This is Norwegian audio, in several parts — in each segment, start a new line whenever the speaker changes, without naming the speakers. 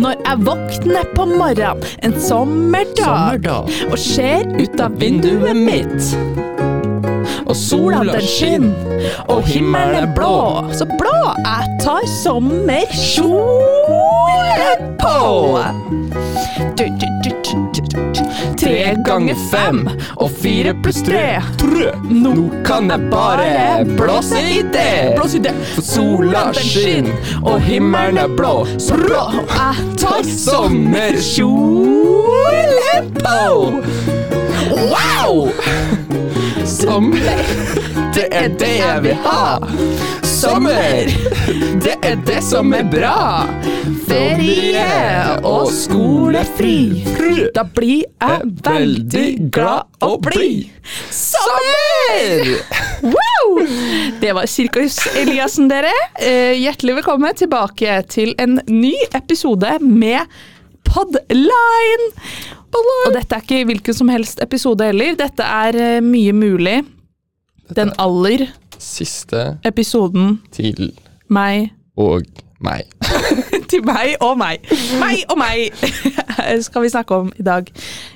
Når jeg våkner på morgenen en sommerdag,
Sommerdag.
og ser ut av vinduet mitt og sola den skinner, og himmelen er blå. Så blå jeg tar sommerkjole på. Tre ganger fem og fire pluss tre. Nå kan jeg bare blåse i det. Blås i det.
For sola skinner, og himmelen er blå.
Så bra! jeg tar
Sommerkjole på! Wow! Sommer, det er det jeg vil ha. Sommer, det er det som er bra.
Ferie og skolefri. Da blir jeg veldig glad og blid.
Sommer!
Wow! Det var Sirkus Eliassen, dere. Eh, Hjertelig velkommen tilbake til en ny episode med Podline. Og dette er ikke hvilken som helst episode heller. Dette er eh, mye mulig den aller
Siste
episoden
til
meg
og meg.
til meg og meg. Meg og meg skal vi snakke om i dag.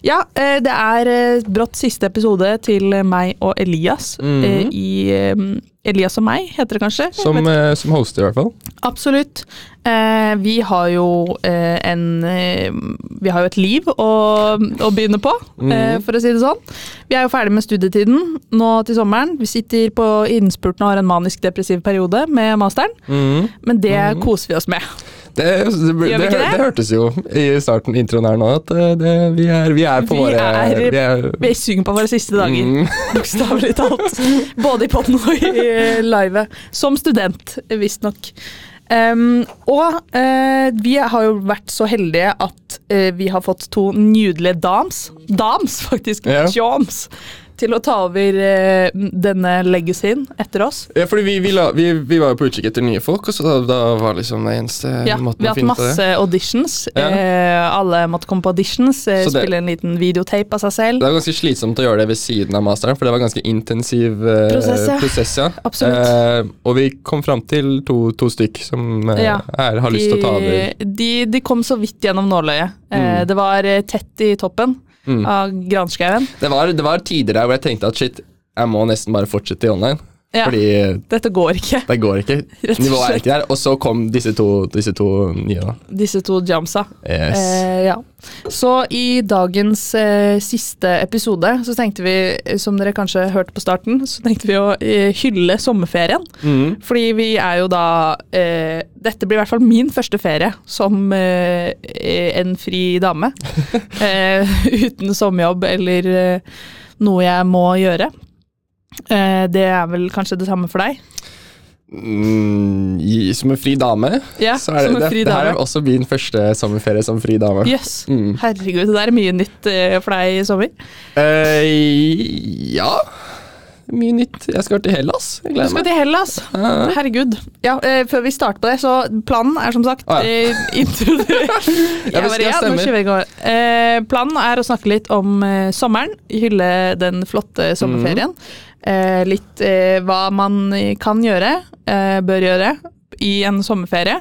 Ja, eh, det er eh, brått siste episode til meg og Elias.
mm
-hmm. I eh, Elias og meg, heter det kanskje?
Som, eh, som hoster, i hvert fall.
Absolutt. Eh, vi har jo eh, en eh, Vi har jo et liv å, å begynne på, eh, for å si det sånn. Vi er jo ferdig med studietiden nå til sommeren. Vi sitter på innspurten og har en manisk depressiv periode med masteren.
Mhm.
Men det koser vi oss med.
Det, det, det, det, hørtes jo i starten, introen her nå, at eh, det, vi, er, vi er på
Vi
våre
er-
vi er,
Vi synger på våre siste dager.
Mm.
Bokstavelig talt. Både i poden og i eh, livet. Som student, visstnok. Um, og uh, vi har jo vært så heldige at uh, vi har fått to nydelige dams, dams faktisk,
Yeah.
joms, til å ta over eh, denne legacyen etter oss.
Ja, fordi vi, vi, la, vi, vi var jo på utkikk etter nye folk, og så da, da var liksom det eneste
Ja,
måten å
finne hatt
det. Vi har hatt
masse auditions.
Ja.
Eh, alle måtte komme på auditions, eh,
det-
spille en liten videotape av seg selv.
Det var ganske slitsomt å gjøre det ved siden av masteren, for det var ganske intensiv eh,
Prosess, ja.
prosess. Ja.
Absolutt.
Eh, og vi kom fram til to, to stykk som eh,
Ja.
er, har lyst til å ta over.
De, de, kom så vidt gjennom nåløyet. Mm. det var tett i toppen
Mm.
av granskauen.
Det var, det var tider der hvor jeg tenkte at shit, jeg må nesten bare fortsette i online.
Ja.
Fordi
Dette går ikke,
det går ikke. Nivået er ikke der. Og så kom disse to, disse to nye, da.
disse to jamsa.
Yes.
Eh, ja. Så i dagens eh, siste episode så tenkte vi, som dere kanskje hørte på starten, så tenkte vi å eh, hylle sommerferien.
Mm.
Fordi vi er jo da eh, Dette blir i hvert fall min første ferie som eh, en fri dame. eh, uten sommerjobb eller noe jeg må gjøre. Eh, det er vel kanskje det samme for deg?
Mm, som en fri dame.
Ja,
så er det, det, det her er også min første sommerferie som fri dame.
Yes.
Mm.
Herregud, det der er mye nytt eh, for deg i sommer.
Eh, ja Mye nytt. Jeg skal til Hellas. Jeg
Du skal
meg.
til Hellas. Herregud. Ja, eh, før vi starter på det, så planen er som sagt
ah, ja.
eh, intro Jeg
Ja,
ja. Eh, planen er å snakke litt om eh, sommeren. Hylle den flotte sommerferien. Eh, litt eh, hva man kan gjøre, eh, bør gjøre, i en sommerferie.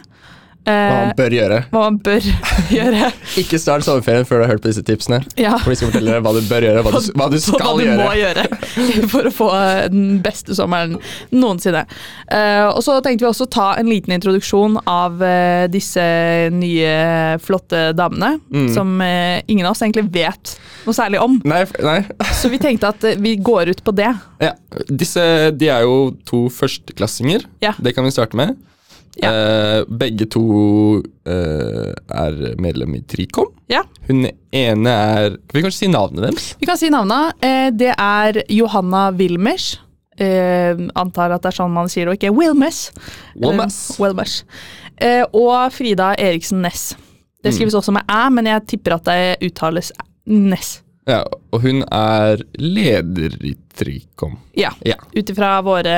Hva man bør gjøre.
hva man bør gjøre.
Ikke start sommerferien før du har hørt på disse tipsene.
Ja.
For de skal fortelle deg hva du bør gjøre, hva du, hva du skal
hva du
gjøre.
må gjøre for å få eh, den beste sommeren noensinne. Uh, og så tenkte vi også ta en liten introduksjon av uh, disse nye, flotte damene.
Mm.
Som uh, ingen av oss egentlig vet noe særlig om.
Nei, nei.
Så vi tenkte at vi går ut på det.
Ja. Disse de er jo to førsteklassinger.
Ja.
Det kan vi starte med.
Ja.
Eh, begge to eh, er medlem i Tricom.
Ja,
Hun ene er Kan vi kanskje si navnet deres?
Vi kan si navnet. Eh, det er Johanna Wilmers. Eh, antar at det er sånn man sier det, og ikke Wilmers.
Wilmers.
Eh, Wilmers. Eh, og Frida Eriksen Næss. Det skrives også med æ, men jeg tipper at det uttales Næss.
Ja, og hun er leder i Trikom.
Ja.
Ja.
Ut ifra våre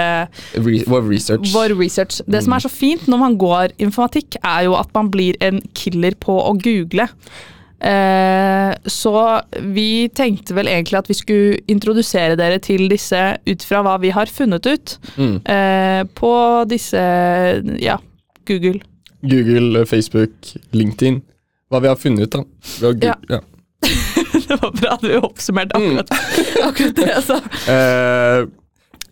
Re vår research.
vår research. Det som er så fint når man går informatikk, er jo at man blir en killer på å google. Eh, så vi tenkte vel egentlig at vi skulle introdusere dere til disse ut fra hva vi har funnet ut
Mm.
eh, på disse ja, Google.
Google, Facebook, LinkedIn. Hva vi har funnet ut, da.
Ja.
Ja.
Det var bra at du oppsummerte
Mm.
akkurat, akkurat det jeg sa.
Eh,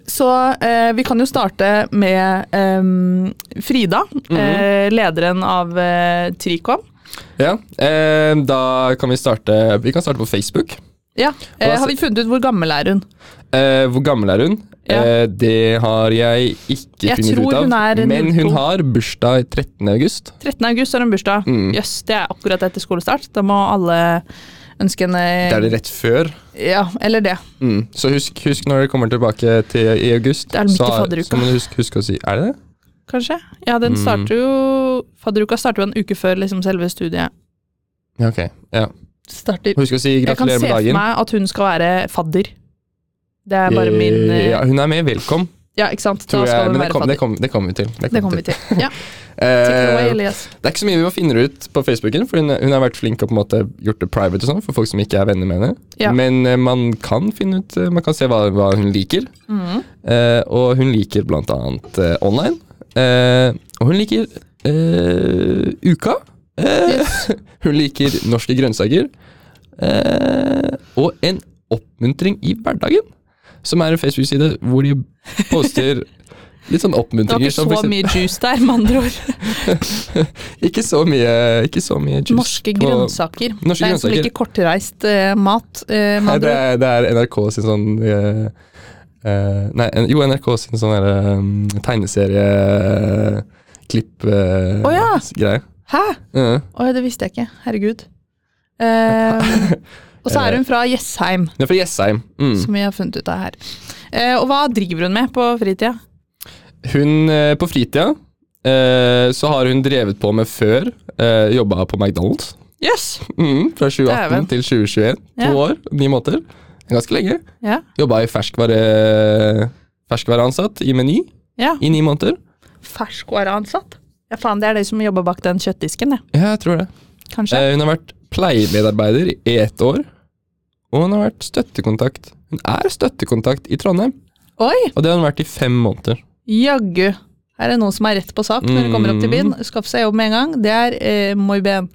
Så eh, vi kan jo starte med em, Frida,
Mhm.
eh, lederen av eh, Tricom.
ja. Eh, da kan vi starte Vi kan starte på Facebook.
Ja, eh, Har vi funnet ut hvor gammel er hun?
Eh, hvor gammel er hun?
Ja.
Eh, det har jeg ikke
Jeg
funnet ut av.
hun er
men hun har bursdag 13. august.
13. august har hun bursdag.
Mm.
yes, det er akkurat etter skolestart. Da må alle ønske henne
Det er det rett før.
Ja, eller det.
Mm. Så husk, husk når dere kommer tilbake til i august.
Det er
så, har- så må du huske, huske å si Er det det?
Kanskje? Ja, den
Mm.
starter jo Fadderuka starter jo en uke før liksom selve studiet
Ja, ok. Ja.
starter.
Husk å si gratulerer med dagen.
Jeg kan se for meg at hun skal være fadder. Det er bare min
Eh,
eh,
ja, Hun er med, velkom,
Ja, ikke sant? Da skal
jeg. Men det,
være
kom, det, kom, det kommer vi til.
Det kommer vi til. Ja,
Eh, det er ikke så mye vi finner ut på Facebooken, for hun, hun har vært flink og på en måte gjort det private og sånn, for folk som ikke er venner med henne.
Ja.
Men eh, man kan finne ut eh, Man kan se hva, hva hun liker.
Mm.
Eh, og hun liker blant annet eh, online. Og hun liker Uka. Yes. hun liker norske grønnsaker. Og en oppmuntring i hverdagen. Som er en Facebook-side hvor de poster litt sånn oppmuntringer.
Det var ikke så mye juice der, med andre ord.
ikke så mye, ikke så mye juice.
Norske
på-
grønnsaker.
Norske
det er en som liker kortreist uh, mat, Uh,
Nei, det er, det er NRK sin sånn uh, Nei, jo, NRK sin sånn um, tegneserieklipp-greie.
Oh, ja. Hæ?
Ja.
Oi, det visste jeg ikke. Herregud. Eh, og så er hun fra Jessheim,
Det er fra Jessheim. Mm.
som vi har funnet ut av her. Eh, og hva driver hun med på fritida?
Hun eh, på fritida eh, så har hun drevet på med før. Jobba på McDonald's.
Yes.
Mm, fra 2018 til 2021. To
Ja.
år, ni måneder. Ganske lenge.
Ja.
Jobba i ferskvare, ferskvareansatt i Meny
ja.
i ni måneder.
Ferskvareansatt. Ja, faen, det er de som jobber bak den kjøttdisken, det.
Ja, jeg tror det.
Kanskje.
Eh, hun har vært pleiemedarbeider i ett år. Og hun har vært støttekontakt. Hun er støttekontakt i Trondheim,
Oi!
og det har hun vært i fem måneder.
Jaggu. Her er noen som er rett på sak når de kommer opp til byen. Skaff seg jobb med en gang. Det er eh, muy bien.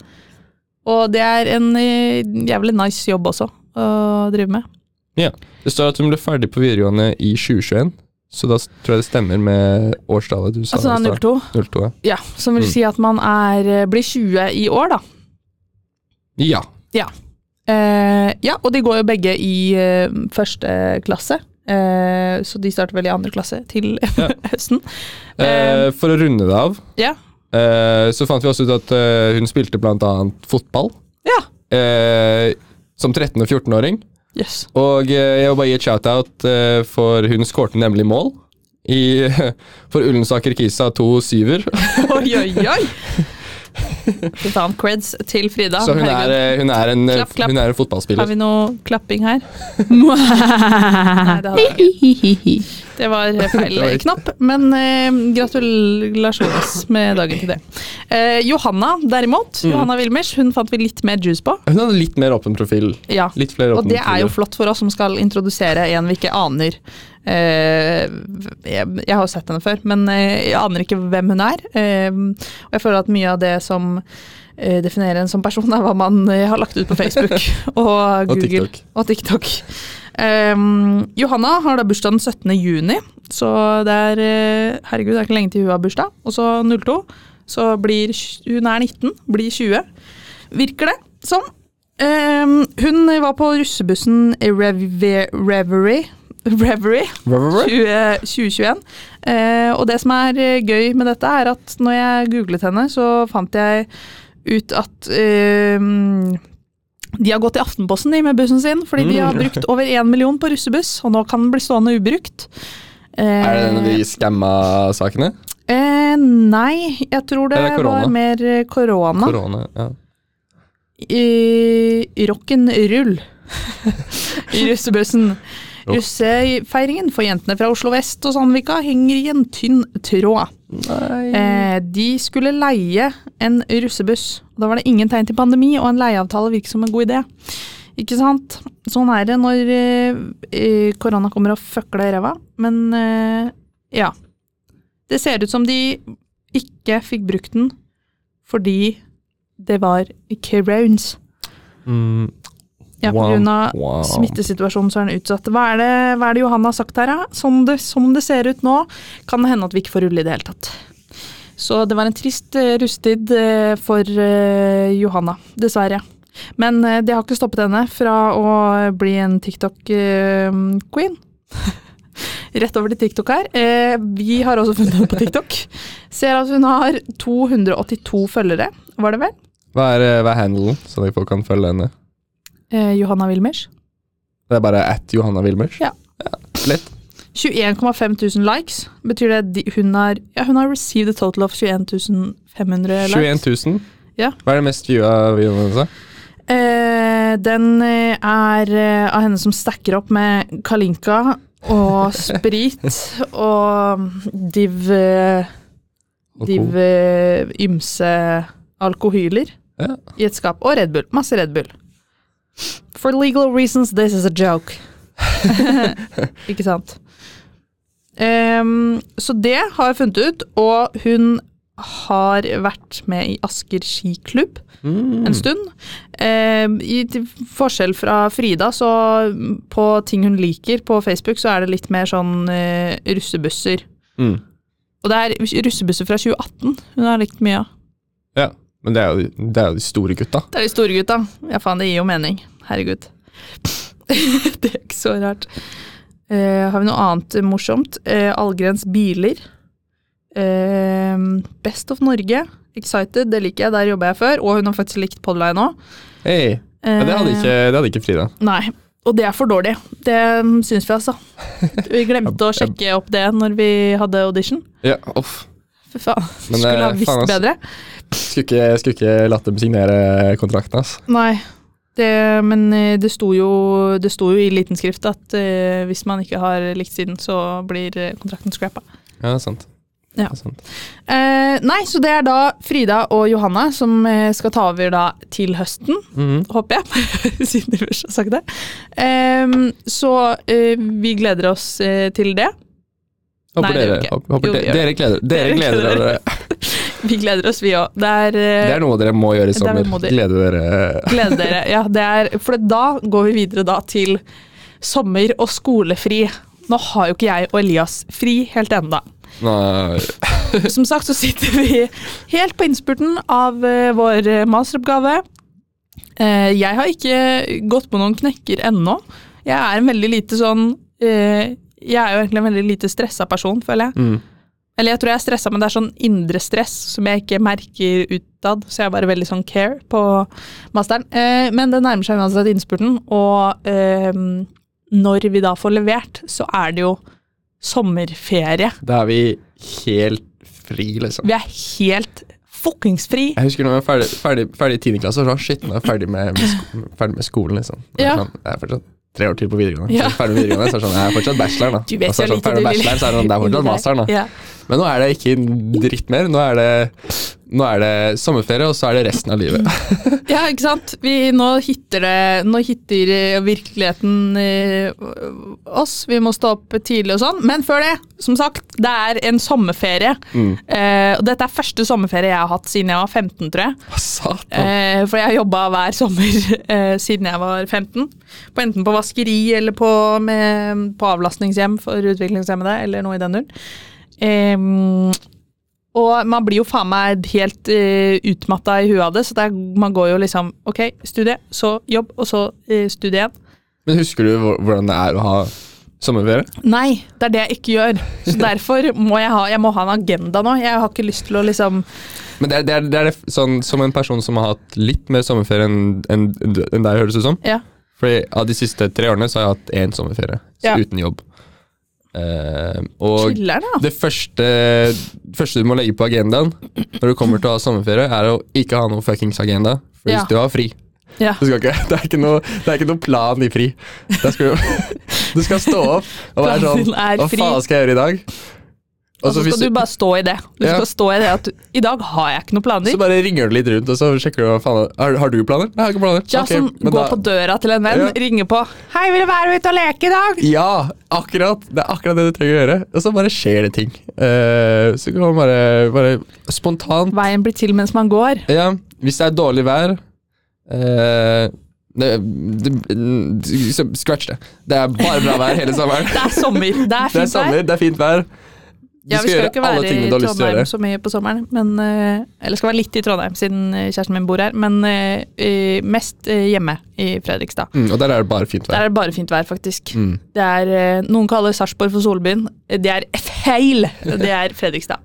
Og det er en eh, jævlig nice jobb også å drive med. Ja.
Det står at hun ble ferdig på videregående i 2021, så da tror jeg det stemmer med årstallet du sa.
Altså det er
stad.
02.
02 ja.
Ja, som vil
Mm.
si at man er, eh, blir 20 i år, da.
Ja. ja.
Eh, ja, og de går jo begge i eh, første klasse. Eh, så de starter vel i andre klasse til
Ja.
høsten.
Eh, for å runde det av,
Ja.
eh, så fant vi også ut at eh, hun spilte annet fotball.
Ja.
Eh, som 13- og 14-åring.
Yes.
Og eh, jeg vil bare gi et shout-out, eh, for hun skårte nemlig mål. I, for Ullensaker Kisa to syver.
Oi, oi, oi! Fy faen, creds til Frida.
Så hun er, eh, hun er, en, eh,
Klapp, klapp.
Hun er en
Har vi noe klapping her? Nei, det. Det var feil
Det var
knapp, men eh, gratulasjoner med dagen til det. Eh, Johanna derimot,
Mm.
Johanna Wilmers, hun fant vi litt mer juice på.
Hun hadde litt mer åpen profil.
Ja,
Litt flere
Og
det
det er jo flott for oss som skal introdusere en vi ikke aner. Eh, jeg, har sett henne før, men eh, jeg aner ikke hvem hun er. Eh, og jeg føler at mye av det som definerer en som person, er hva man har lagt ut på Facebook og
Og
Google.
TikTok.
Og TikTok. Eh, Johanna har da bursdag den 17. juni, så det er Herregud, det er ikke lenge til hun har bursdag. Og så 02. Så blir hun er 19, blir 20. Virker det som. Eh, hun var på russebussen Reverie Reverie Reverie 20, 2021. Eh, og det som er eh, gøy med dette, er at når jeg googlet henne, så fant jeg ut at eh, de har gått i Aftenposten de med bussen sin, fordi de har
Mm.
brukt over én million på russebuss, og nå kan den bli stående ubrukt. Eh,
Er det en av de skamma-sakene?
eh, nei, jeg tror det, var mer eh, korona.
Korona. Ja.
i rock'n'rull i russebussen. Russefeiringen for jentene fra Oslo vest og Sandvika henger i en tynn tråd. Eh, de skulle leie en russebuss. Da var det ingen tegn til pandemi, og en leieavtale virker som en god idé. Ikke sant? Sånn er det når eh, eh, korona kommer og deg i ræva. Men eh, ja. Det ser ut som de ikke fikk brukt den fordi det var crowns.
Mm.
Ja, på
Wow.
smittesituasjonen så er den utsatt. Hva er det, hva er det Johanna har sagt her, da? Som det, som det ser ut nå, kan det hende at vi ikke får rulle i det hele tatt. Så det var en trist rustid eh, for eh, Johanna, dessverre. Men eh, det har ikke stoppet henne fra å bli en TikTok-queen. Rett over til TikTok her. Eh, vi har også funnet henne på TikTok. Ser at hun har 282 følgere, var det vel?
Hva er, eh, hva er handelen, så folk kan følge henne?
Eh, Johanna Wilmers.
Det er bare at Johanna Wilmers?
Ja.
ja Lett.
21,5 tusen likes. Betyr det de, hun har Ja, hun har received a total of 21 500 likes.
21 000?
Ja.
Hva er det mest viewa videoen hennes?
Eh, den eh, er eh, av henne som stacker opp med Kalinka og sprit og div eh, Div ymse alkohyler
Ja.
i et skap. Og Red Bull. Masse Red Bull. For legal reasons, this is a joke. Ikke sant? Um, så det har jeg funnet ut, og hun har vært med i Asker skiklubb
Mm.
en stund. Ehm, I til forskjell fra Frida, så på ting hun liker på Facebook, så er det litt mer sånn eh, russebusser.
Mm.
Og det er russebusser fra 2018 hun har likt mye av.
Ja, men det er, jo, de- det er jo de store gutta.
Det er de store gutta. Ja, faen, det gir jo mening. Herregud. det er ikke så rart. Eh, har vi noe annet morsomt? Uh, Allgrens biler. Eh, Best of Norge. Excited, det liker jeg. Der jobba jeg før. Og hun har faktisk likt Podline òg.
Hey. ja, det, hadde ikke, det hadde ikke Frida.
Nei. Og det er for dårlig. Det syns vi, altså. Vi glemte å sjekke opp det når vi hadde audition.
Ja, off.
Fy faen.
Men,
Skulle ha visst
faen,
bedre.
Skulle ikke, skulle ikke latt dem signere kontrakten, hans.
Nei. Det, men eh, det sto, jo, det sto jo i liten skrift at uh, hvis man ikke har likt siden, så blir eh, kontrakten scrappa.
Ja, det er sant.
Ja.
Det er sant.
Uh, nei, så det er da Frida og Johanna som skal ta over da til høsten,
Mhm.
håper jeg. Siden de først har sagt det. Ehm, så uh, vi gleder oss til det.
Håper
Nei, det gjør
dere,
vi ikke.
håper, håper
Jo,
dere, dere gleder dere.
Dere
gleder dere.
Vi gleder oss, vi òg. Det eh,
Det er noe dere må gjøre i
er
sommer. Gleder dere.
Gleder dere. Ja, det er, for da går vi videre da til sommer og skolefri. Nå har jo ikke jeg og Elias fri helt ennå. Som sagt så sitter vi helt på innspurten av eh, vår eh, masteroppgave. Jeg har ikke gått på noen knekker ennå. Jeg er en veldig lite sånn Jeg er jo egentlig en veldig lite stressa person, føler jeg.
Mm.
Eller jeg tror jeg er stressa, men det er sånn indre stress som jeg ikke merker utad. Så jeg er bare veldig sånn care på masteren. Eh, men det nærmer seg uansett innspurten, og eh, når vi da får levert, så er det jo sommerferie.
Da er vi helt fri, liksom.
Vi er helt fuckings fri.
Jeg husker når jeg var ferdig, ferdig, ferdig i 10. klasse, og var shit, nå er jeg ferdig med, med, sko ferdig med skolen, liksom.
Ja.
Sånn, jeg er fortsatt tre år til på videregående.
Ja.
Så ferdig med videregående, så er det sånn, jeg er fortsatt bachelor, da.
Du vet
Og så
jo
det sånn, ferdig med
vil.
bacheloren, så er det sånn, det er fortsatt masteren, da.
Ja.
Men nå er det ikke dritt mer. Nå er det, nå er det sommerferie, og så er det resten av livet.
ja, ikke sant. Vi, nå hitter det Nå hitter virkeligheten eh, oss. Vi må stå opp tidlig og sånn. Men før det, som sagt, det er en sommerferie.
Mm.
Eh, og dette er første sommerferie jeg har hatt siden jeg var 15, tror jeg.
Hva satan?
Eh, for jeg har jobba hver sommer eh, siden jeg var 15. På enten på vaskeri eller på, med, på avlastningshjem for utviklingshemmede, eller noe i den duren. Em, og man blir jo faen meg helt uh, utmatta i huet av det, så det er, man går jo liksom Ok, studie, så jobb, og så uh, studie igjen.
Men husker du hvordan det er å ha sommerferie?
Nei, det er det jeg ikke gjør. Så derfor må jeg ha, jeg må ha en agenda nå. Jeg har ikke lyst til å liksom
Men det er, det er, det er sånn, som en person som har hatt litt mer sommerferie enn en, en deg, høres det ut som.
Ja.
Fordi av de siste tre årene så har jeg hatt én sommerferie
Ja.
uten jobb. Eh, og
Chiller,
det første, første du må legge på agendaen når du kommer til å ha sommerferie, er å ikke ha noe fuckings agenda. For hvis
Ja.
du har fri
Ja.
ikke, det, er ikke noe, det er ikke noe plan i fri. Skal du, du skal stå opp og være sånn Hva faen skal jeg gjøre i dag?
Og så
hvis
skal du bare stå i det. Du
Ja.
skal stå i det at du, i dag har jeg ikke noen planer.
Så bare ringer du litt rundt, og så sjekker du hva faen Har, har du planer? Nei, jeg har ikke planer.
Ja,
okay,
sånn, gå på døra til en venn,
Ja.
ringe på 'Hei, vil du være ute og leke i dag?'
Ja, akkurat. Det er akkurat det du trenger å gjøre. Og så bare skjer det ting. Uh, så kan man bare, bare spontant
Veien blir til mens man går.
Ja, hvis det er dårlig vær uh, det, det, Scratch det. Det er bare bra vær hele sommeren.
Det er sommer. Det er
Det er
fint vær.
sommer, det er fint vær.
Ja, vi skal jo ikke være i Trondheim så mye på sommeren, men eh, Eller skal være litt i Trondheim, siden eh, kjæresten min bor her, men eh, mest hjemme i Fredrikstad.
Mm, og der er det bare fint vær?
Der er det bare fint vær, faktisk.
Mm.
Det er, noen kaller Sarpsborg for solbyen. Det er feil! Det er Fredrikstad.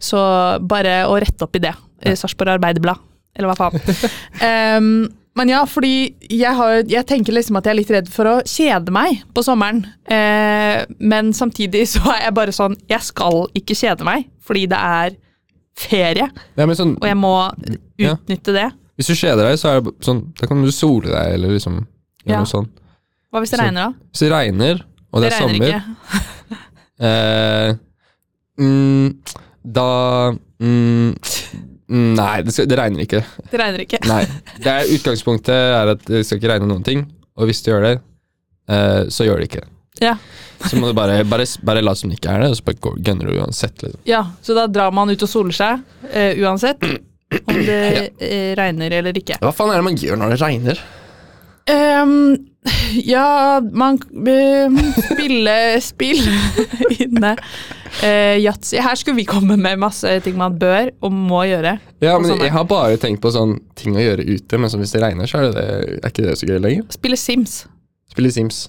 Så bare å rette opp i det. Sarpsborg Arbeiderblad, eller hva faen. Em, men ja, fordi jeg, har, jeg tenker liksom at jeg er litt redd for å kjede meg på sommeren. Eh, men samtidig så er jeg bare sånn Jeg skal ikke kjede meg, fordi det er ferie,
Ja, sånn,
og jeg må
Ja.
utnytte det.
hvis du kjeder deg, så er det sånn Da kan du sole deg, eller liksom
Ja.
noe sånt.
Hva hvis det
Så-
regner, da?
Hvis det regner, og det, er sommer
ikke.
eh, mm, Da mm, Nei, det, skal, det regner ikke.
Det regner ikke.
Nei. Det er, utgangspunktet er at det skal ikke regne noen ting, og hvis det gjør det, eh, så gjør det ikke.
Ja.
Så må du bare, bare, bare late som det ikke er det, og så bare gunner du uansett. Liksom.
Ja, så da drar man ut og soler seg, eh, uansett om det eh, regner eller ikke.
Hva faen er det man gjør når det regner?
Ehm, ja, man spiller spill inne. Uh, Yatzy. Her skulle vi komme med masse ting man bør og må gjøre.
Ja, men. Jeg har bare tenkt på sånn ting å gjøre ute, men hvis det regner, så er, det, er ikke det så gøy lenger.
Spille Sims.
Spille Sims.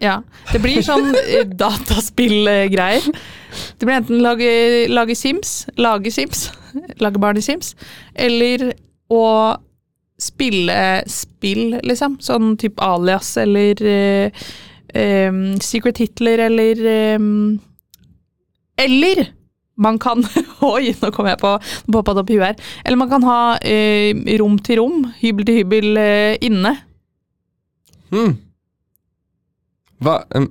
Ja. Det blir sånn uh, dataspillgreier. Det blir enten lage, lage Sims, lage Sims, lage barn i Sims, eller å spille spill, liksom. Sånn type Alias eller eh, eh, Secret Hitler eller eh, Eller man kan Oi, nå kom jeg på poppa det opp i huet her. Eller man kan ha eh, rom til rom, hybel til hybel eh, inne.
Hmm. Hva? Um,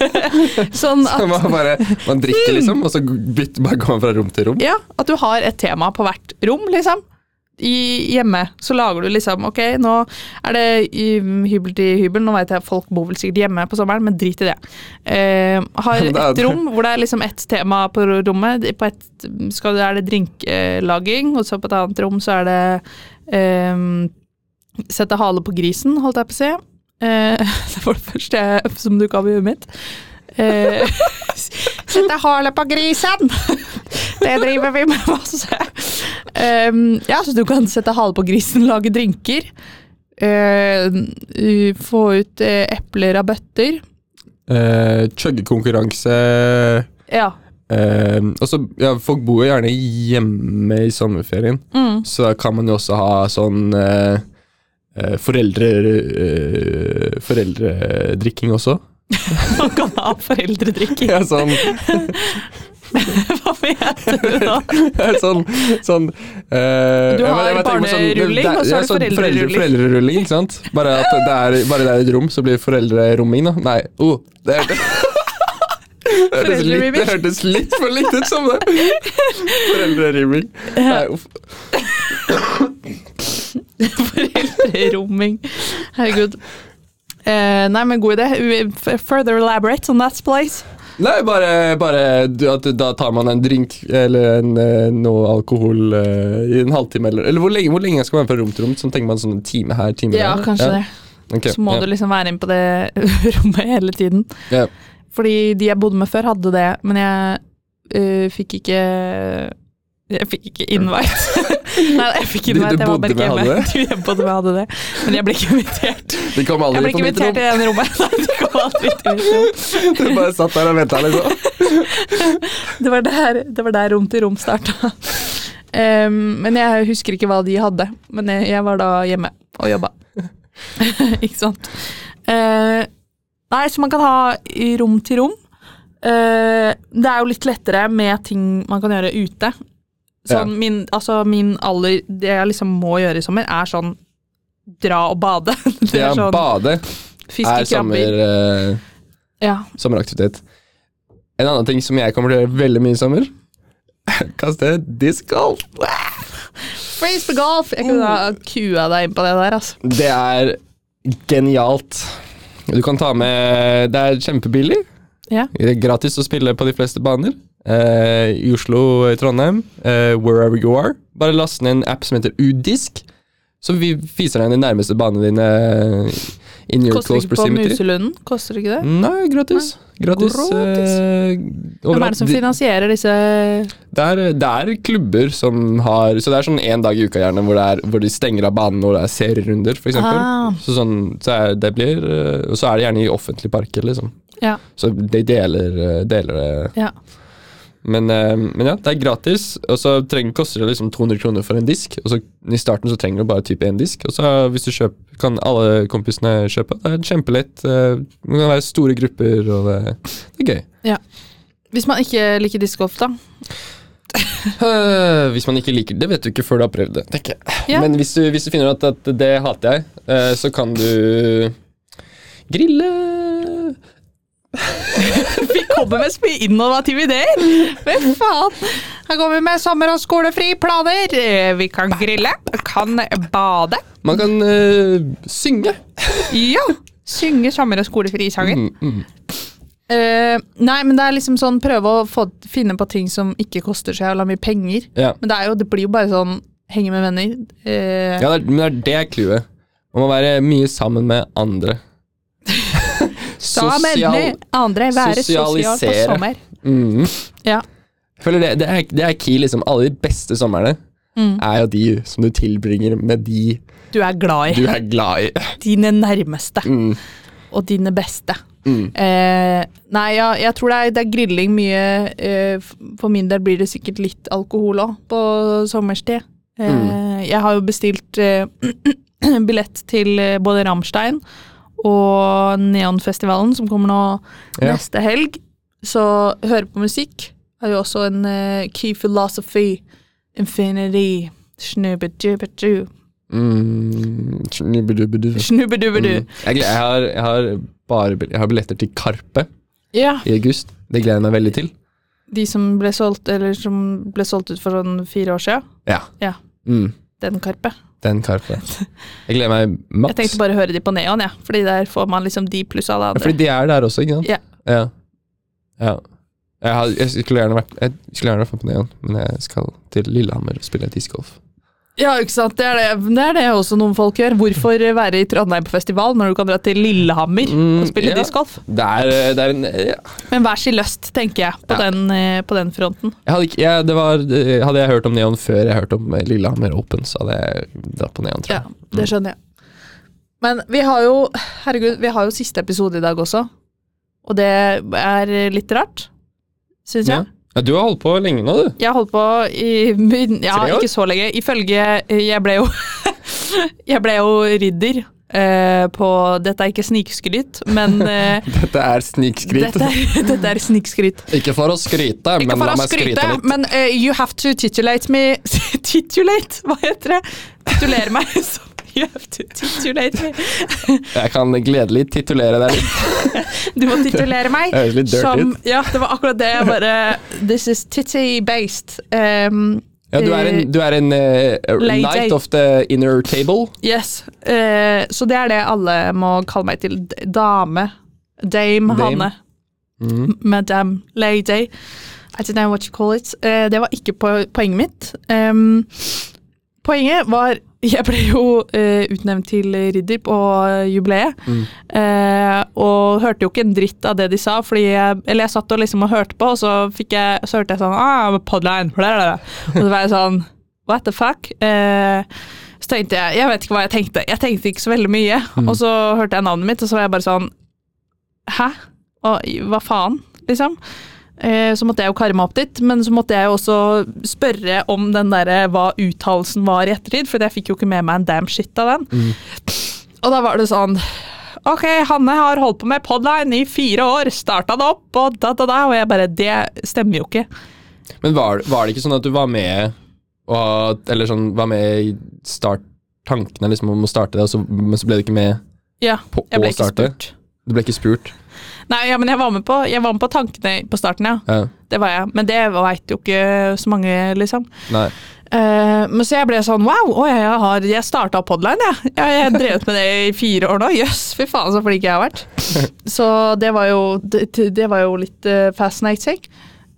Sånn
så
at
man, bare, man drikker, liksom, og så bytter, bare går man fra rom til rom?
Ja, at du har et tema på hvert rom, liksom. I, hjemme så lager du liksom Ok, nå er det i, hybel til hybel. Nå vet jeg folk bor vel sikkert hjemme på sommeren, men drit i det. Eh, har et rom hvor det er liksom ett tema på rommet. På ett skal, det- er det drinklaging, og så på et annet rom så er det eh, Sette hale på grisen, holdt jeg på å si. Eh, det var det første jeg- som dukka opp i huet mitt. Eh, Sette hale på grisen! Det driver vi med masse. Um, ja, så du kan sette hale på grisen, lage drinker. uh, få ut uh, epler av bøtter.
Uh, Chuggekonkurranse
Ja.
Uh, også, ja, folk bor jo gjerne hjemme i sommerferien,
Mm.
så da kan man jo også ha sånn uh, foreldre, uh, foreldredrikking også.
Man kan ha foreldredrikking.
Ja, sånn,
Hva mente du da?
sånn, sånn uh,
Du har
jeg jeg på
barnerulling,
det-
og så har du
sånn
foreldrerulling.
Foreldre, foreldrerulling, ikke sant? Bare at det er, bare det er et rom, så blir det foreldreromming, da. Nei, oh, det hørtes det hørtes, litt, det hørtes litt for likt ut som det. Foreldrerimming. Nei, uff.
Foreldreromming. Herregud. Eh, nei, men god idé. Further elaborate on that place.
Nei, bare, bare du- at da tar man en drink eller en, eh, noe alkohol eh, i en halvtime, eller, eller hvor lenge, hvor lenge skal man fra rom til rom? Sånn tenker man sånn en time her, time
Ja,
der.
kanskje det.
Okay,
Så må
ja.
du liksom være inne på det rommet hele tiden.
Ja.
Fordi de jeg bodde med før, hadde det, men jeg uh, fikk ikke Jeg fikk ikke invite. Nei, jeg fikk invite. du du
bodde med
det? jeg bodde med hadde det, men jeg ble ikke invitert.
De kom
Jeg
aldri
ble
på
ikke invitert
rom.
i det rommet. Nei, de kom aldri til mitt rom.
Du bare satt der og venta, liksom.
Det var der, det var der rom til rom starta. Um, men jeg husker ikke hva de hadde. Men jeg, jeg var da hjemme og jobba. ikke sant. Uh, nei, så man kan ha i rom til rom. Uh, det er jo litt lettere med ting man kan gjøre ute. Sånn,
Ja.
min, altså min aller Det jeg liksom må gjøre i sommer, er sånn dra og bade. Det er sånn
bade er sommer, eh,
Ja.
sommeraktivitet. En annen ting som jeg kommer til å gjøre veldig mye i sommer Kaste discgolf.
Frisbeegolf! Jeg kunne ha kua deg inn på det der, altså.
Det er genialt. Du kan ta med Det er kjempebillig.
Ja.
Det er gratis å spille på de fleste baner. Eh, I Oslo, i Trondheim, eh, wherever you are. Bare last ned en app som heter Udisk. Så vi viser deg de nærmeste banene dine in your
Koster
close
ikke på
proximity.
Muselunden? Koster det ikke det?
Nei, gratis. Gratis.
Gratis.
eh,
Hvem er
overalt.
det som finansierer disse
det er, det er klubber som har Så det er sånn én dag i uka gjerne hvor, det er, hvor de stenger av banen når det er serierunder, f.eks.
Ah.
Så, sånn, så er, det blir eh, Og så er det gjerne i offentlige parker, liksom.
Ja.
Så de deler, eh, deler det.
Ja.
Men, eh, men ja, det er gratis, og så trenger, koster det liksom 200 kroner for en disk. Og så I starten så trenger du bare type én disk, og så hvis du kjøper, kan alle kompisene kjøpe. Det er kjempelett. eh, Det kan være store grupper, og det, det er gøy. Ja.
Hvis man ikke liker diskgolf, da?
Øh, hvis man ikke liker det, vet du ikke før du har prøvd det. tenker jeg.
Ja.
Men hvis du, hvis du finner ut at, at det hater jeg, eh, så kan du grille
Vi kommer med mye innovative ideer! Men faen! Her kommer vi med sommer- og skolefri-planer. Eh, Vi kan grille, kan bade.
Man kan eh, synge.
Ja! Synge sommer- og skolefri-sanger.
Mm, mm.
Uh, nei, men det er liksom sånn prøve å få, finne på ting som ikke koster så jævla mye penger.
Ja.
Men det, jo, det blir jo bare sånn henge med venner. Uh,
ja, det er, men det er det clouet. Man må være mye sammen med andre.
Sammen med andre, være sosial på sommer.
Mm.
Ja.
Jeg føler det, det, er, det er key, liksom. Alle de beste somrene
Mm.
er jo de som du tilbringer med de
Du er glad i
du er glad i.
dine nærmeste
Mm.
og dine beste.
Mm.
Eh, nei, ja, jeg tror det er, det er grilling mye. Eh, for min del blir det sikkert litt alkohol òg, på sommerstid. Eh,
Mm.
Jeg har jo bestilt eh, billett til eh, både Rammstein og Neonfestivalen, som kommer nå
Ja.
neste helg. Så høre på musikk er jo også en uh, key philosophy. Infinity. Snubbedubedu.
Mm. Snubbedubedu. Mm. Jeg, jeg, har, jeg, har bare, jeg har billetter til Karpe
Ja.
i august. Det gleder jeg meg veldig til.
De som ble solgt, eller som ble solgt ut for sånn fire år siden.
Ja.
Ja.
Mm.
Den Karpe.
Den Karpe. Jeg gleder meg maks.
Jeg tenkte bare å høre de på Neon, ja. Fordi der får man liksom de pluss alle
Ja,
andre.
fordi de er der også, ikke sant?
Ja.
Ja. ja. Jeg, har, jeg skulle vært Jeg skulle gjerne vært på Neon, men jeg skal til Lillehammer og spille discgolf.
Ja, ikke sant. Det er det, det er det også noen folk gjør. Hvorfor være i Trondheim på festival når du kan dra til Lillehammer
Mm,
og spille
ja.
discgolf?
Det er, det er en ja.
Men hver sin lyst, tenker jeg, på,
Ja.
den, eh, på den fronten.
jeg hadde, ikke, jeg, det var, hadde jeg hørt om Neon før jeg hørte om Lillehammer Open, så hadde jeg dratt på Neon, tror jeg.
Ja, det skjønner jeg. Men vi har jo Herregud, vi har jo siste episode i dag også. Og det er litt rart, syns jeg.
Ja, du har holdt på lenge nå, du.
Jeg har holdt på i Ja, ikke så lenge. Ifølge Jeg ble jo Jeg ble jo ridder eh, på Dette er ikke snikskryt, men eh,
Dette er snikskryt.
dette, dette er snikskryt.
Ikke for å skryte,
Ikke
men la meg skryte
skryte,
litt.
men uh, you have to titulate me Titulate? Hva heter det? Titulere meg som You have to titulate me.
Jeg kan gledelig titulere deg litt.
Du må titulere meg
Det høres litt dirty
som
ut.
Ja, det var akkurat det. Jeg bare This is titty-based. Um,
Ja, du er en, du er en uh,
night
knight of the inner table.
Yes. Uh, så det er det alle må kalle meg til. Dame. Dame,
Dame.
Hanne.
Mm.
Madame. Lady. I don't know what you call it. Uh, det var ikke po poenget mitt. Um, poenget var Jeg ble jo uh, utnevnt til ridder på jubileet.
Mm.
Uh, og hørte jo ikke en dritt av det de sa, fordi jeg, eller jeg satt og liksom og hørte på, og så, fikk jeg, så hørte jeg sånn ah, podline, det. Og så var jeg sånn What the fuck? Uh, så tenkte jeg Jeg vet ikke hva jeg tenkte. Jeg tenkte ikke så veldig mye.
Mm.
Og så hørte jeg navnet mitt, og så var jeg bare sånn Hæ? Og, hva faen? Liksom. Eh, så måtte jeg jo karre meg opp dit, men så måtte jeg jo også spørre om den der, hva uttalelsen var i ettertid, for jeg fikk jo ikke med meg en damn shit av den.
Mm.
Og da var det sånn Ok, Hanne har holdt på med podline i fire år, starta det opp, og da, da, da, og jeg bare Det stemmer jo ikke.
Men var, var det ikke sånn at du var med og, Eller sånn, var med i start tankene liksom om å starte det, og så, men så ble du ikke med
Ja,
på
jeg ble
å
ikke
starte?
spurt.
Du ble ikke spurt?
Nei, ja, men jeg var med på, jeg var med på tankene på starten, ja.
Ja.
Det var jeg. Men det veit jo ikke så mange, liksom.
Nei.
Uh, men så jeg ble sånn wow, oi, jeg, har, jeg starta Podline, jeg. Ja. Jeg har drevet med det i fire år nå. Jøss, fy faen så flink jeg har vært. Så det var jo, det, det var jo litt uh, fascinating.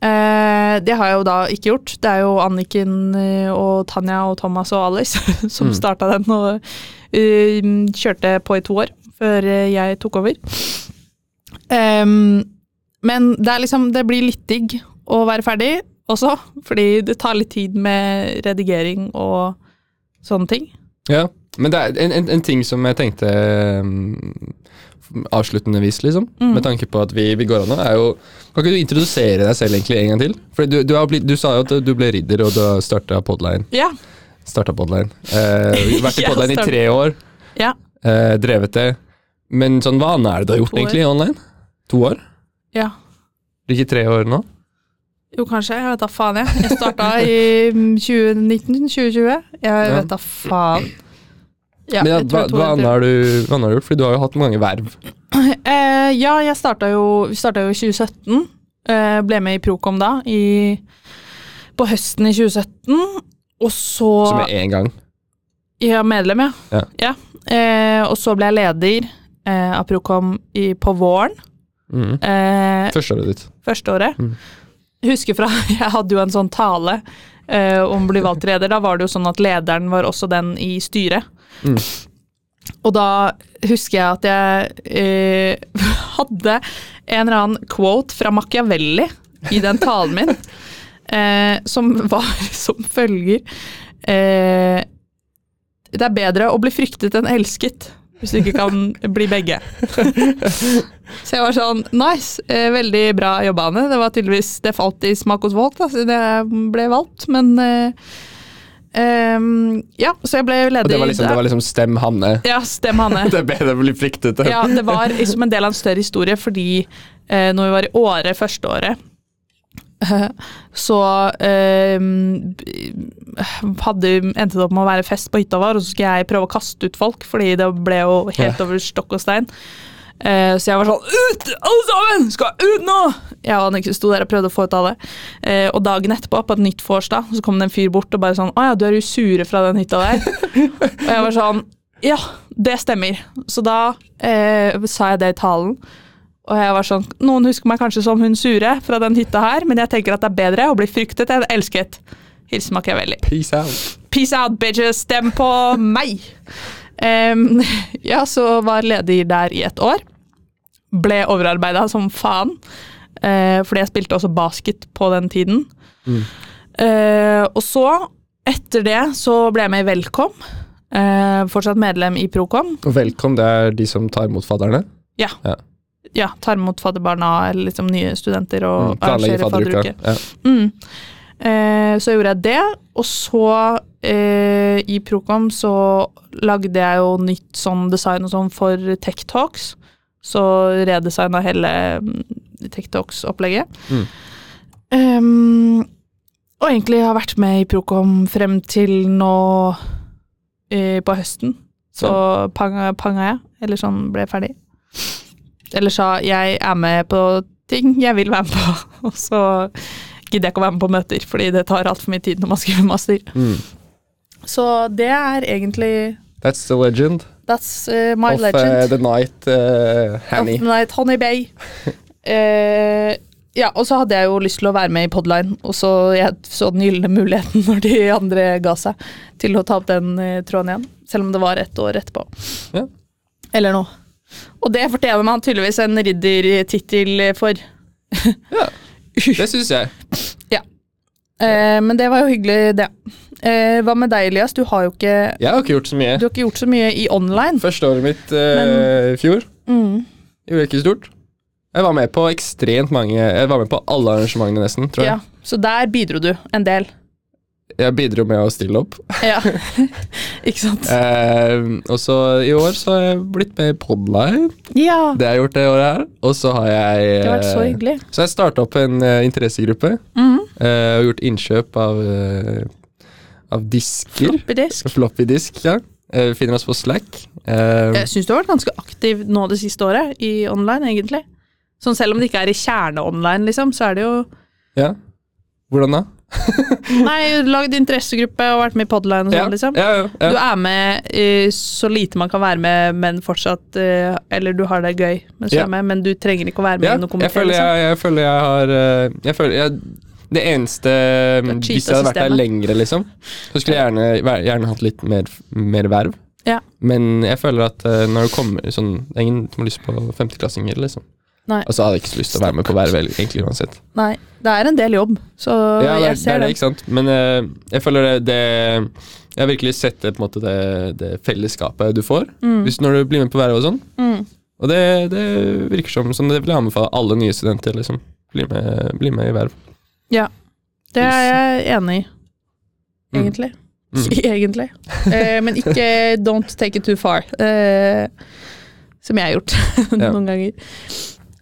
Uh, det har jeg jo da ikke gjort. Det er jo Anniken eh, og Tanja og Thomas og Alice som
Mm.
starta den og eh, kjørte på i to år før jeg tok over. Em, men det er liksom Det blir litt digg å være ferdig også, fordi det tar litt tid med redigering og sånne ting.
Ja, men det er en, en, en ting som jeg tenkte um, avsluttendevis, liksom,
Mm.
med tanke på at vi, vi går an nå, er jo Kan ikke du introdusere deg selv egentlig en gang til? For du, du, har blitt, du sa jo at du ble ridder, og du har starta Podline.
Ja.
Starta Podline. Uh, vært i Podline i tre år,
Ja.
Uh, drevet det. Men sånn, hva annet er det du har gjort egentlig online? To år?
ja.
Ikke tre år nå?
Jo, kanskje. Jeg vet da faen, jeg. Jeg starta i 2019-2020. Jeg vet da faen. Ja,
Men ja, hva, hva, annet har du, hva annet har du gjort? Fordi du har jo hatt mange verv.
Eh, ja, jeg starta jo, vi starta jo i 2017. Eh, ble med i Procom da, i, på høsten i 2017. Og så
Som med én gang.
Ja, medlem, ja.
Ja.
Eh, og så ble jeg leder eh, Aprocom i, på våren.
Mm.
Eh,
Førsteåret ditt.
første året.
Mm.
Husker fra, jeg hadde jo en sånn tale eh, om å bli valgt leder. Da var det jo sånn at lederen var også den i styret.
Mm.
Og da husker jeg at jeg eh, hadde en eller annen quote fra Machiavelli i den talen min, eh, som var som følger eh, Det er bedre å bli fryktet enn elsket. Hvis du ikke kan bli begge. Så jeg var sånn Nice, eh, veldig bra jobba, Anne. Det var tydeligvis Det falt i smak hos da, siden jeg ble valgt, men ehm, Ja, så jeg ble leder
Og det var liksom, det var liksom Stem Hanne.
Ja, stem Hanne.
Det ble det bli fryktet.
Ja, det var liksom en del av en større historie, fordi eh, når vi var i Åre første året, så eh, hadde, endte det opp med å være fest på hytta vår, og så skulle jeg prøve å kaste ut folk, fordi det ble jo helt over stokk og stein. Eh, så jeg var sånn Ut, alle sammen! Skal ut nå! Jeg og Annike sto der og prøvde å få ut alle. Eh, og dagen etterpå, på et nytt vorsdag, så kom det en fyr bort og bare sånn Å ja, du er jo sure fra den hytta der. og jeg var sånn Ja, det stemmer. Så da eh, sa jeg det i talen. Og jeg var sånn Noen husker meg kanskje som hun sure fra den hytta her, men jeg tenker at det er bedre å bli fryktet enn elsket. Hilsen Machiavelli.
Peace out.
Peace out, bitches! Stem på meg! Um, ja, så var ledig der i et år. Ble overarbeida som faen. Uh, fordi jeg spilte også basket på den tiden.
Mm.
Uh, og så, etter det, så ble jeg med i Velkom. Uh, fortsatt medlem i Procom.
Og velkom, det er de som tar imot fadderne.
Ja, tar imot fadderbarna eller liksom nye studenter og
Mm,
arrangerer fadderuke.
Ja.
Mm. Eh, så gjorde jeg det, og så eh, i Procom så lagde jeg jo nytt sånn design og sånn for Tech Talks. Så redesigna hele mm, Tech Talks-opplegget.
Mm.
Um, og egentlig har vært med i Procom frem til nå eh, på høsten. Så panga, panga jeg, eller sånn ble jeg ferdig. Eller sa jeg er med på ting jeg vil være med på, og så gidder jeg ikke å være med på møter, fordi det tar altfor mye tid når man skriver master.
Mm.
Så det er egentlig
That's the legend
That's uh, my
of uh, the night, uh, Hanny.
Of Night Honey Bay. uh, ja, og så hadde jeg jo lyst til å være med i Podline, og så jeg så den gylne muligheten når de andre ga seg, til å ta opp den eh, tråden igjen. Selv om det var ett år etterpå.
Ja.
Eller noe. Og det fortjener man tydeligvis en riddertittel for.
ja, Det syns jeg.
Eh, men det var jo hyggelig, det. Eh, hva med deg, Elias? Du har jo ikke
Jeg har ikke gjort så mye.
Du har ikke gjort så mye i online.
Første året mitt i i fjor
Mm.
gjorde jeg ikke stort. Jeg var med på ekstremt mange Jeg var med på alle arrangementene, nesten. tror jeg.
Ja, så der bidro du en del.
Jeg bidro med å stille opp.
Ja, ikke sant?
Eh, og så i år så har jeg blitt med i Podline.
Ja,
Det har jeg gjort det året her. Og så har jeg
det har vært så
eh,
hyggelig.
Så jeg starta opp en uh, interessegruppe.
Mm.
eh, og gjort innkjøp av, uh, av disker.
Floppy disk.
Floppy disk, ja. Vi finner oss på Slack. Uh,
Jeg syns du har vært ganske aktiv nå det siste året, i online, egentlig. Sånn selv om det ikke er i kjerne-online, liksom, så er det jo
Ja. Hvordan da?
Nei, lagd interessegruppe og vært med i Podline og
Ja,
sånn, liksom.
ja, ja,
Du er med eh, så lite man kan være med, men fortsatt eh, Eller du har det gøy mens du er med, men du trenger ikke å være med
ja
i noe
jeg,
komité.
føler
Liksom.
jeg, jeg føler jeg har eh, Jeg føler jeg, Det eneste Hvis jeg hadde vært der
lenger
lengre, liksom, så skulle jeg gjerne, gjerne hatt litt mer, mer verv.
Ja.
Men jeg føler at når det kommer sånn Det er ingen som har lyst på femteklassinger, liksom.
Nei.
Og så hadde jeg ikke så lyst til å være med på verv egentlig uansett.
Nei, det er en del jobb, så
Ja, det er,
ser
det, er det, ikke sant. Men uh, jeg føler det, det Jeg har virkelig sett det, på en måte, det, det fellesskapet du får
Mm.
hvis når du blir med på verv og sånn.
Mm.
Og det, det virker som som det vil jeg anbefale alle nye studenter. liksom Bli med, bli med i verv.
Det er jeg enig i,
Mm.
egentlig.
Mm.
egentlig. Eh, men ikke don't take it too far, eh, som jeg har gjort
Ja.
noen ganger.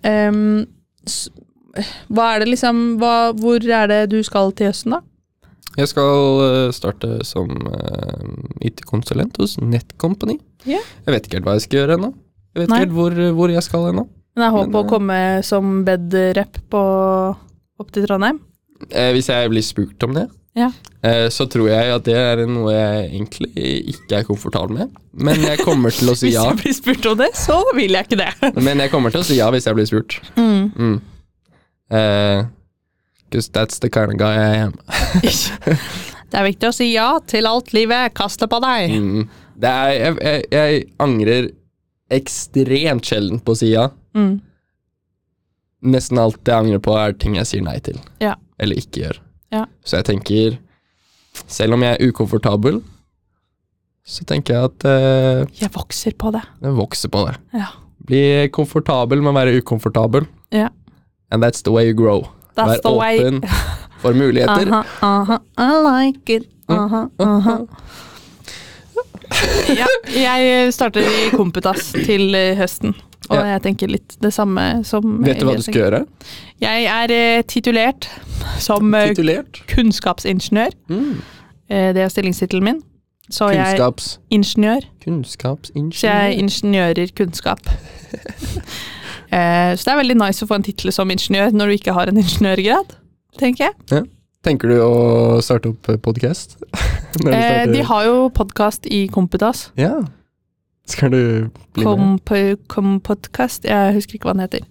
S- hva er det liksom hva, Hvor er det du skal til høsten, da?
Jeg skal eh, starte som eh, IT-konsulent hos Netcompany.
Yeah.
Jeg vet ikke helt hva jeg skal gjøre ennå. Jeg vet
Nei.
ikke helt hvor, hvor jeg skal ennå.
Men jeg håper
Men,
å
eh,
komme som bed-rep på- opp til Trondheim.
Eh, hvis jeg blir spurt om det,
Ja.
eh, så tror jeg at det er noe jeg egentlig ikke er komfortabel med. Men jeg kommer til å si ja.
Hvis jeg blir spurt om det, så vil jeg ikke det.
Men jeg kommer til å si ja hvis jeg blir spurt.
Mm.
Mm. Uh, Because that's the kind of guy I am.
Det er viktig å si ja til alt livet kaster på deg.
Mm. Det er, jeg, jeg, jeg angrer ekstremt sjelden på å si ja.
Mm.
Nesten alt jeg angrer på, er ting jeg sier nei til.
Ja.
Eller ikke gjør.
Ja.
Så jeg tenker Selv om jeg er ukomfortabel, så tenker jeg at eh,
Jeg vokser på det.
jeg vokser på det.
Ja.
Bli komfortabel med å være ukomfortabel.
Ja.
And that's the way you grow.
That's
Vær
the way.
åpen for muligheter.
Aha, aha, I like it. Aha, aha. Ja, jeg starter i Kompetas til eh, høsten, og
Ja.
jeg tenker litt det samme som
Vet du hva du skal gjøre?
Jeg er eh, titulert som eh,
Titulert.
kunnskapsingeniør.
Mm.
Eh, det er stillingstittelen min. Så jeg er
ingeniør.
ingeniør. Så jeg
Kunnskapsingeniør.
ingeniører kunnskap. Eh, så det er veldig nice å få en tittel som ingeniør når du ikke har en ingeniørgrad, tenker jeg.
Tenker du å starte opp podkast?
De har jo podkast i Kompetas.
Ja. Skal du bli med?
Kom Kompodcast, jeg husker ikke hva den heter.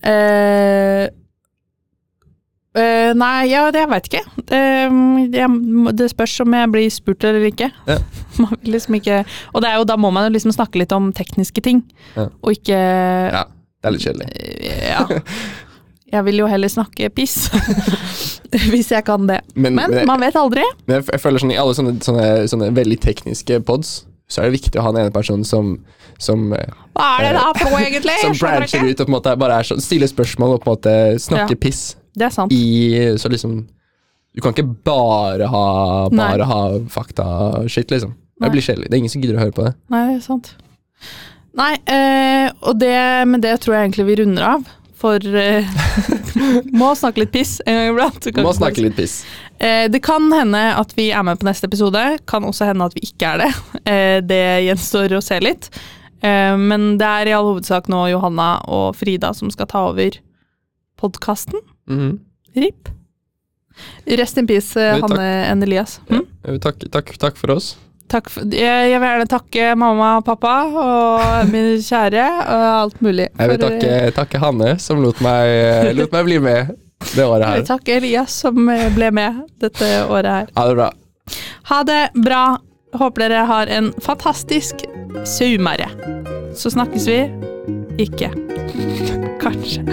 Uh, uh, nei, ja, det jeg veit ikke. Eh, jeg, det spørs om jeg blir spurt eller ikke.
Ja.
Liksom ikke Og det er jo, da må man jo liksom snakke litt om tekniske ting,
Ja.
og ikke
Ja, det er litt kjedelig.
eh, Ja. Jeg vil jo heller snakke piss, hvis jeg kan det.
Men,
Men
men, jeg,
man vet aldri.
jeg, jeg føler sånn i alle sånne, sånne, sånne veldig tekniske pods, så er det viktig å ha den ene personen som som, eh,
Hva er det da for noe, egentlig?
som brancher ut og på en måte bare er sånn, stiller spørsmål og på en måte snakker
Ja.
piss
Det er sant.
i Så liksom Du kan ikke bare ha
Nei.
Bare ha fakta-shit, liksom. Det blir kjedelig. Det er ingen som gidder å høre på det.
Nei, det er sant. Nei, eh, og det, med det tror jeg egentlig vi runder av. For eh, Må snakke litt piss en gang iblant.
Må snakke litt piss.
Eh, det kan hende at vi er med på neste episode. Kan også hende at vi ikke er det. Eh, det gjenstår å se litt. Men det er i all hovedsak nå Johanna og Frida som skal ta over podkasten.
Mhm.
RIP. Rest in peace,
takk.
Hanne N. Elias. Mm?
Vil takk, takk for oss.
For, jeg, jeg vil gjerne takke mamma og pappa og min kjære og alt mulig.
Jeg vil takke, takke Hanne, som lot meg, lot meg bli med det året
Jeg
her.
vil takke Elias som eh, ble med dette året her.
Ha det bra.
Ha det bra. Håper dere har en fantastisk sommer. Så snakkes vi ikke. Kanskje.